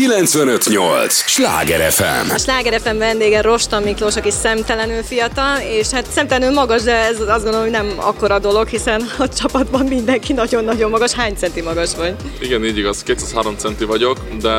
958! Sláger FM! A Sláger FM vendége Rosta Miklós, aki szemtelenül fiatal, és hát szemtelenül magas, de ez azt gondolom, hogy nem akkora dolog, hiszen a csapatban mindenki nagyon-nagyon magas. Hány centi magas vagy? Igen, így igaz, 203 centi vagyok, de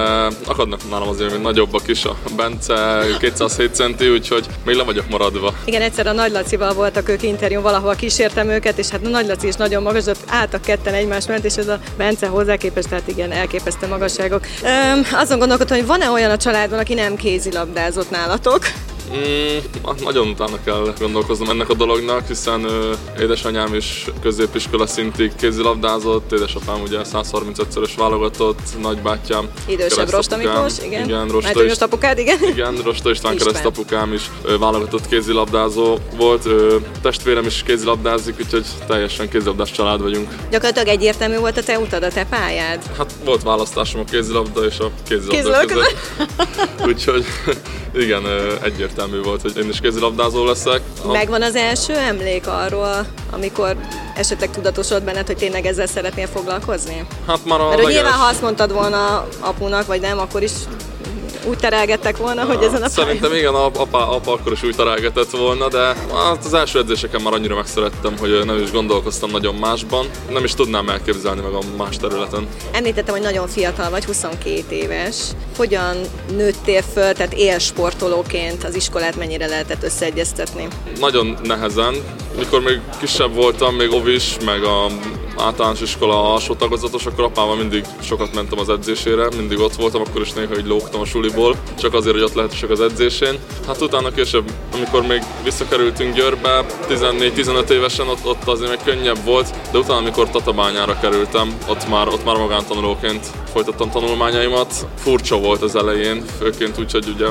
akadnak nálam azért még nagyobbak is. A Bence 207 centi, úgyhogy még le vagyok maradva. Igen, egyszer a Nagy Lacival voltak ők interjú, valahol kísértem őket, és hát a Nagy Laci is nagyon magas, ott álltak ketten egymás mellett, és ez a Bence hozzá képest, tehát igen, elképesztő magasságok. Öm, azon gondolkodtam, hogy van-e olyan a családban, aki nem kézilabdázott nálatok? Mm, nagyon utána kell gondolkoznom ennek a dolognak, hiszen ö, édesanyám is középiskola szintig kézilabdázott, édesapám ugye 135-szörös válogatott, nagybátyám. Idősebb Rosta Miklós, igen. Igen, Rosta, Mert is, apukád, igen. Igen, Rosta István keresztapukám is ö, válogatott kézilabdázó volt, ö, testvérem is kézilabdázik, úgyhogy teljesen kézilabdás család vagyunk. Gyakorlatilag egyértelmű volt a te utad, a te pályád? Hát volt választásom a kézilabda és a kézilabda között. úgyhogy igen, egyértelmű volt, hogy én is kézilabdázó leszek. Megvan az első emlék arról, amikor esetleg tudatosod benned, hogy tényleg ezzel szeretnél foglalkozni? Hát már a Mert leges... nyilván, ha azt mondtad volna apunak, vagy nem, akkor is úgy terelgettek volna, hogy ezen a Szerintem igen, apa, apa akkor is úgy terelgetett volna, de hát az első edzéseken már annyira megszerettem, hogy nem is gondolkoztam nagyon másban. Nem is tudnám elképzelni magam más területen. Említettem, hogy nagyon fiatal vagy, 22 éves. Hogyan nőttél föl, tehát élsportolóként az iskolát mennyire lehetett összeegyeztetni? Nagyon nehezen. Mikor még kisebb voltam, még ovis, meg a általános iskola alsó tagozatos, akkor apával mindig sokat mentem az edzésére, mindig ott voltam, akkor is néha így lógtam a suliból, csak azért, hogy ott lehetőség az edzésén. Hát utána később, amikor még visszakerültünk Győrbe, 14-15 évesen, ott, ott azért még könnyebb volt, de utána, amikor Tatabányára kerültem, ott már, ott már magántanulóként folytattam tanulmányaimat. Furcsa volt az elején, főként úgy, hogy ugye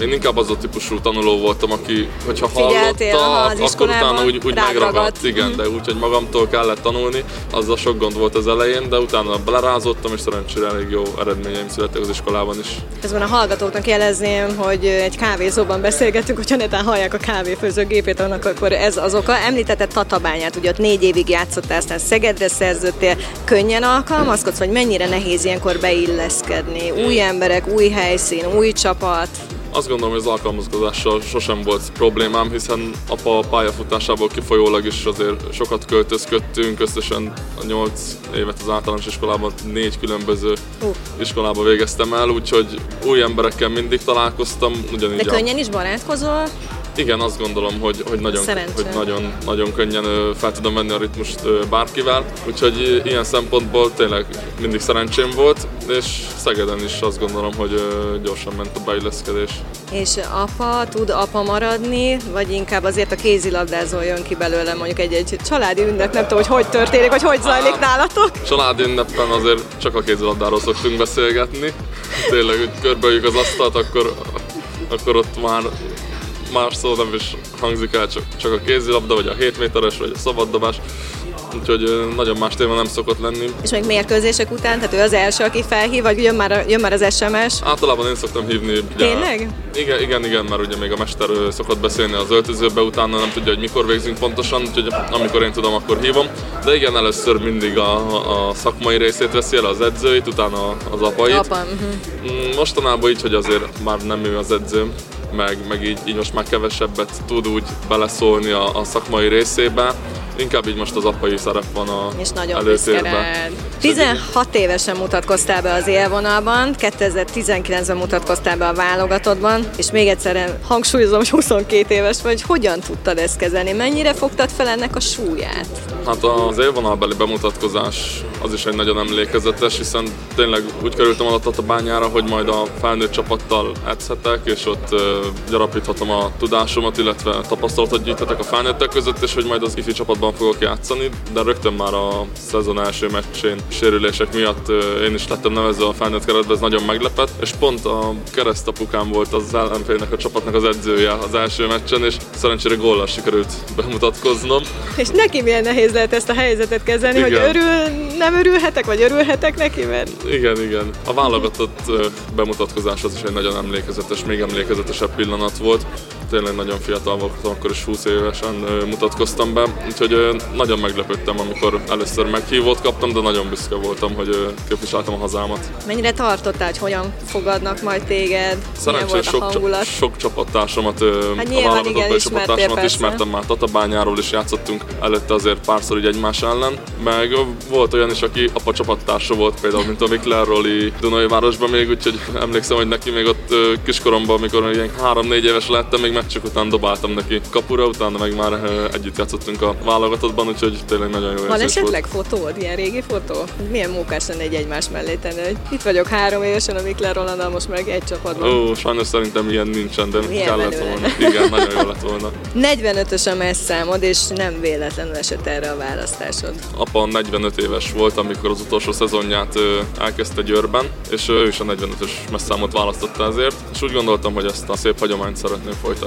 én inkább az a típusú tanuló voltam, aki, hogyha hallotta, akkor utána úgy, úgy megragadt, igen, mm. de úgy, hogy magamtól kellett tanulni, azzal sok gond volt az elején, de utána belerázottam, és szerencsére elég jó eredményeim születtek az iskolában is. Közben a hallgatóknak jelezném, hogy egy kávézóban beszélgetünk, hogyha netán hallják a kávéfőzőgépét, annak akkor ez az oka. Említetted Tatabányát, ugye ott négy évig játszottál, aztán Szegedre szerződtél, könnyen alkalmazkodsz, vagy mennyire nehéz ilyenkor beilleszkedni? Új emberek, új helyszín, új csapat? Azt gondolom, hogy az alkalmazkodással sosem volt problémám, hiszen apa pályafutásából kifolyólag is azért sokat költözködtünk, összesen a 8 évet az általános iskolában négy különböző uh. iskolába végeztem el, úgyhogy új emberekkel mindig találkoztam. Ugyanígy De könnyen is barátkozol? Igen, azt gondolom, hogy, hogy, nagyon, hogy nagyon, nagyon könnyen fel tudom menni a ritmust bárkivel, úgyhogy ilyen szempontból tényleg mindig szerencsém volt, és Szegeden is azt gondolom, hogy gyorsan ment a beilleszkedés. És apa tud apa maradni, vagy inkább azért a kézilabdázó jön ki belőle mondjuk egy-egy családi ünnep, nem tudom, hogy hogy történik, vagy hogy zajlik nálatok? Családi ünnepen azért csak a kézilabdáról szoktunk beszélgetni. Tényleg, hogy körbeüljük az asztalt, akkor, akkor ott már más szó nem is hangzik el, csak, csak a kézilabda, vagy a 7 méteres, vagy a szabaddobás. Úgyhogy nagyon más téma nem szokott lenni. És még mérkőzések után, tehát ő az első, aki felhív, vagy jön már, jön már az SMS? Általában én szoktam hívni. Ugye, Tényleg? Igen, igen, igen, mert ugye még a mester szokott beszélni az öltözőbe, utána nem tudja, hogy mikor végzünk pontosan, úgyhogy amikor én tudom, akkor hívom. De igen, először mindig a, a szakmai részét veszi el, az edzőit, utána az apait. Apa, uh-huh. Mostanában így, hogy azért már nem ő az edző, meg, meg így, így most már kevesebbet tud úgy beleszólni a, a szakmai részébe. Inkább így most az apai szerep van a És nagyon előtérben. 16 évesen mutatkoztál be az élvonalban, 2019-ben mutatkoztál be a válogatottban, és még egyszer hangsúlyozom, hogy 22 éves vagy, hogyan tudtad ezt kezelni? Mennyire fogtad fel ennek a súlyát? Hát az élvonalbeli bemutatkozás az is egy nagyon emlékezetes, hiszen tényleg úgy kerültem a bányára, hogy majd a felnőtt csapattal edzhetek, és ott gyarapíthatom a tudásomat, illetve tapasztalatot gyűjthetek a felnőttek között, és hogy majd az ifi csapatban fogok játszani, de rögtön már a szezon első meccsén sérülések miatt én is lettem nevezve a felnőtt keretbe, ez nagyon meglepett, és pont a keresztapukám volt az ellenfélnek a csapatnak az edzője az első meccsen, és szerencsére góllal sikerült bemutatkoznom. És neki milyen nehéz lehet ezt a helyzetet kezelni, igen. hogy örül, nem örülhetek, vagy örülhetek neki, mert... Igen, igen. A válogatott bemutatkozás az is egy nagyon emlékezetes, még emlékezetesebb pillanat volt. Tényleg nagyon fiatal voltam, akkor is 20 évesen mutatkoztam be, úgyhogy nagyon meglepődtem, amikor először meghívót kaptam, de nagyon büszke voltam, hogy képviseltem a hazámat. Mennyire tartottál, hogy hogyan fogadnak majd téged? Szerencsés sok, sok csapattársamat, hát a válogatottban csapattársamat ismertem már Tatabányáról is játszottunk előtte azért párszor így egymás ellen, meg volt olyan is, aki apa csapattársa volt például, mint a Mikler Roli Dunai városban még, úgyhogy emlékszem, hogy neki még ott kiskoromban, amikor ilyen 3-4 éves lettem, még meccsek után dobáltam neki kapura, utána meg már együtt játszottunk a válogatottban, úgyhogy tényleg nagyon jó Van esetleg volt. fotód, ilyen régi fotó? Milyen mókás lenne egy egymás mellé tenni, hogy itt vagyok három évesen a Mikler Rolandal, most meg egy csapatban. Ó, sajnos szerintem ilyen nincsen, de Milyen kellett volna. Igen, nagyon jó lett volna. 45-ös a messzámod, és nem véletlenül esett erre a választásod. Apa 45 éves volt, amikor az utolsó szezonját elkezdte Győrben, és ő is a 45-ös messzámot választotta ezért, és úgy gondoltam, hogy ezt a szép hagyományt szeretném folytatni.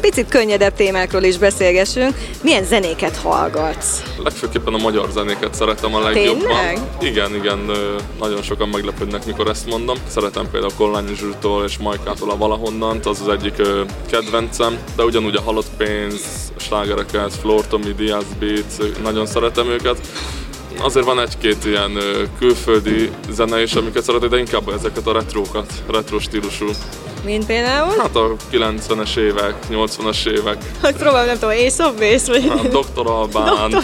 Picit könnyedebb témákról is beszélgessünk. Milyen zenéket hallgatsz? Legfőképpen a magyar zenéket szeretem a legjobban. Tényleg? Igen, igen, nagyon sokan meglepődnek, mikor ezt mondom. Szeretem például Kollányi Zsültól és Majkától a Valahonnan, az az egyik kedvencem, de ugyanúgy a Halott Pénz, slágereket, Floor Tommy, Diaz Beats, nagyon szeretem őket azért van egy-két ilyen külföldi zene is, amiket szeretek, de inkább ezeket a retrókat, retro stílusú mint például? Hát a 90-es évek, 80-as évek. Hogy próbálom, nem tudom, Ace of Base, vagy... Hát, Dr. Albán. Dr.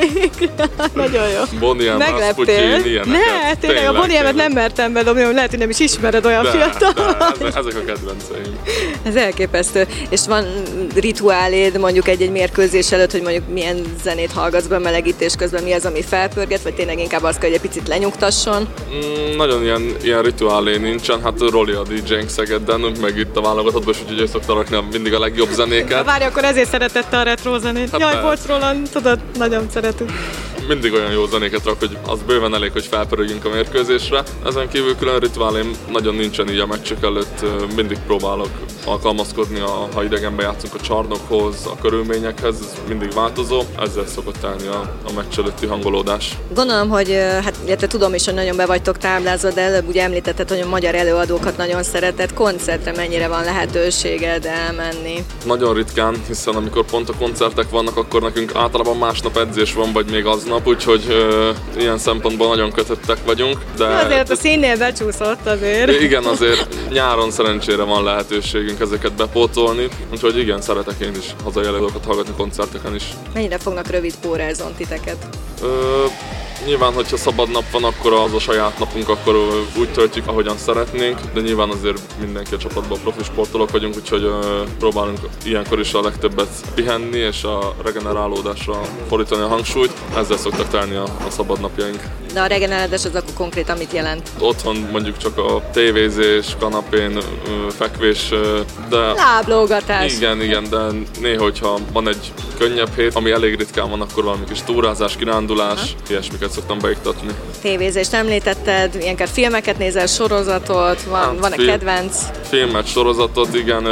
még. Nagyon jó. Bonnie M. Rasputin, ilyeneket. Ne, tényleg a Bonnie M-et nem mertem bedobni, lehet, hogy nem is ismered olyan de, fiatal. De, ezek a kedvenceim. Ez elképesztő. És van rituáléd mondjuk egy-egy mérkőzés előtt, hogy mondjuk milyen zenét hallgatsz be melegítés közben, mi az, ami felpörget, vagy tényleg inkább az, hogy egy picit lenyugtasson? Mm, nagyon ilyen, ilyen rituálé nincsen, hát Roli a DJ-nk Szeged Szegeden, meg itt a válogatottban is, úgyhogy ő szokta rakni mindig a legjobb zenéket. Várj, akkor ezért szeretette a retro zenét. Hát Jaj, bocs Roland, tudod, nagyon когда-то. Mindig olyan jó zenéket rak, hogy az bőven elég, hogy felpörögjünk a mérkőzésre. Ezen kívül külön rituálém nagyon nincsen így a meccsek előtt, mindig próbálok alkalmazkodni, a, ha idegenben játszunk a csarnokhoz, a körülményekhez, ez mindig változó, ezzel szokott állni a, a meccs előtti hangolódás. Gondolom, hogy hát illetve tudom is, hogy nagyon be vagytok táblázva, de előbb ugye említetted, hogy a magyar előadókat nagyon szeretett. Koncertre mennyire van lehetőséged elmenni? Nagyon ritkán, hiszen amikor pont a koncertek vannak, akkor nekünk általában másnap edzés van, vagy még aznap, úgyhogy ö, ilyen szempontból nagyon kötöttek vagyunk. De azért a színnél becsúszott azért. Igen, azért nyáron szerencsére van lehetőségünk ezeket bepótolni, úgyhogy igen, szeretek én is hazai előadókat hallgatni koncerteken is. Mennyire fognak rövid pórázon titeket? Ö, Nyilván, hogyha szabad nap van, akkor az a saját napunk, akkor úgy töltjük, ahogyan szeretnénk, de nyilván azért mindenki a csapatban profi sportolók vagyunk, úgyhogy próbálunk ilyenkor is a legtöbbet pihenni és a regenerálódásra fordítani a hangsúlyt. Ezzel szoktak telni a, a szabad napjaink. De a regenerálódás az akkor konkrétan mit jelent? Otthon mondjuk csak a tévézés, kanapén, fekvés, de... Láblógatás. Igen, igen, de néha, hogyha van egy könnyebb hét, ami elég ritkán van, akkor valami kis túrázás, kirándulás, Aha. ilyesmiket szoktam beiktatni. Tévézést említetted, ilyenkor filmeket nézel, sorozatot, van, hát, van-e film, kedvenc? Filmet, sorozatot, igen,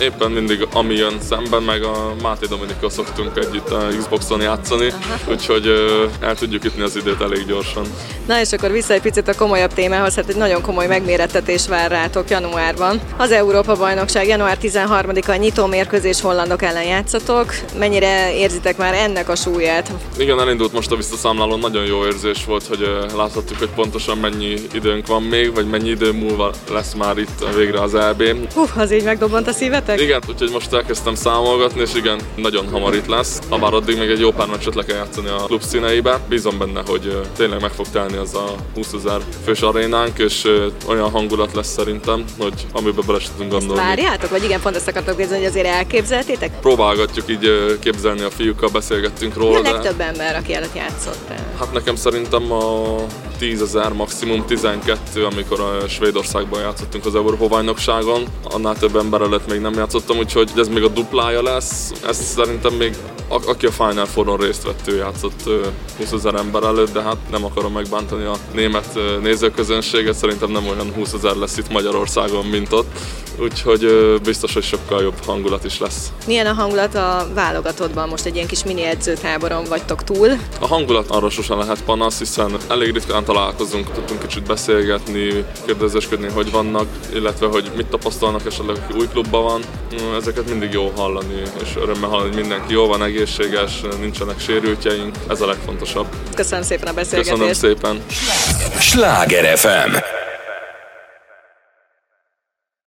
éppen mindig ami jön szemben, meg a Máté Dominika szoktunk együtt a Xboxon játszani, Aha. úgyhogy el tudjuk ütni az időt elég gyorsan. Na és akkor vissza egy picit a komolyabb témához, hát egy nagyon komoly megmérettetés vár rátok januárban. Az Európa-bajnokság január 13-a nyitó mérkőzés hollandok ellen játszatok. Mennyire érzitek már ennek a súlyát? Igen, elindult most a visszaszámláló, nagyon jó érzés volt, hogy láthattuk, hogy pontosan mennyi időnk van még, vagy mennyi idő múlva lesz már itt végre az EB. Hú, az így megdobant a szívetek? Igen, úgyhogy most elkezdtem számolgatni, és igen, nagyon hamar itt lesz. Ha bár addig még egy jó pár meccset le kell játszani a klub színeibe. Bízom benne, hogy tényleg meg fog telni az a 20 ezer fős arénánk, és olyan hangulat lesz szerintem, hogy amiben bele tudunk gondolni. Ezt várjátok, vagy igen, pont ezt akartok kérdezni, hogy azért elképzeltétek? Próbálgatjuk így képzelni a fiúkkal, beszélgettünk róla. Mi a legtöbb ember, aki előtt játszott? Hát nekem szerintem a 10 ezer, maximum 12, amikor a Svédországban játszottunk az Európa-bajnokságon. Annál több ember előtt még nem játszottam, úgyhogy ez még a duplája lesz. Ez szerintem még a, aki a Final Four-on részt vett, ő játszott 20 ezer ember előtt, de hát nem akarom megbántani a német nézőközönséget, szerintem nem olyan 20 ezer lesz itt Magyarországon, mint ott, úgyhogy biztos, hogy sokkal jobb hangulat is lesz. Milyen a hangulat a válogatottban? Most egy ilyen kis mini edzőtáboron vagytok túl. A hangulat arra sosem lehet panasz, hiszen elég ritkán találkozunk, tudtunk kicsit beszélgetni, kérdezősködni, hogy vannak, illetve hogy mit tapasztalnak esetleg, aki új klubban van. Ezeket mindig jó hallani, és örömmel hallani, hogy mindenki jó van, egészséges, nincsenek sérültjeink, ez a legfontosabb. Köszönöm szépen a beszélgetést. Köszönöm szépen. Sláger FM